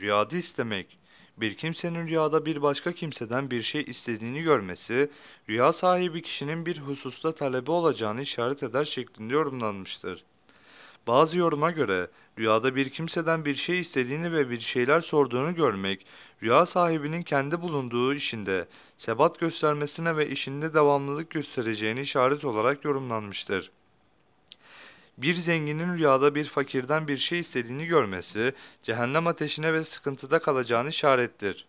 Rüyada istemek. Bir kimsenin rüyada bir başka kimseden bir şey istediğini görmesi, rüya sahibi kişinin bir hususta talebi olacağını işaret eder şeklinde yorumlanmıştır. Bazı yoruma göre rüyada bir kimseden bir şey istediğini ve bir şeyler sorduğunu görmek, rüya sahibinin kendi bulunduğu işinde sebat göstermesine ve işinde devamlılık göstereceğini işaret olarak yorumlanmıştır. Bir zenginin rüyada bir fakirden bir şey istediğini görmesi, cehennem ateşine ve sıkıntıda kalacağını işarettir.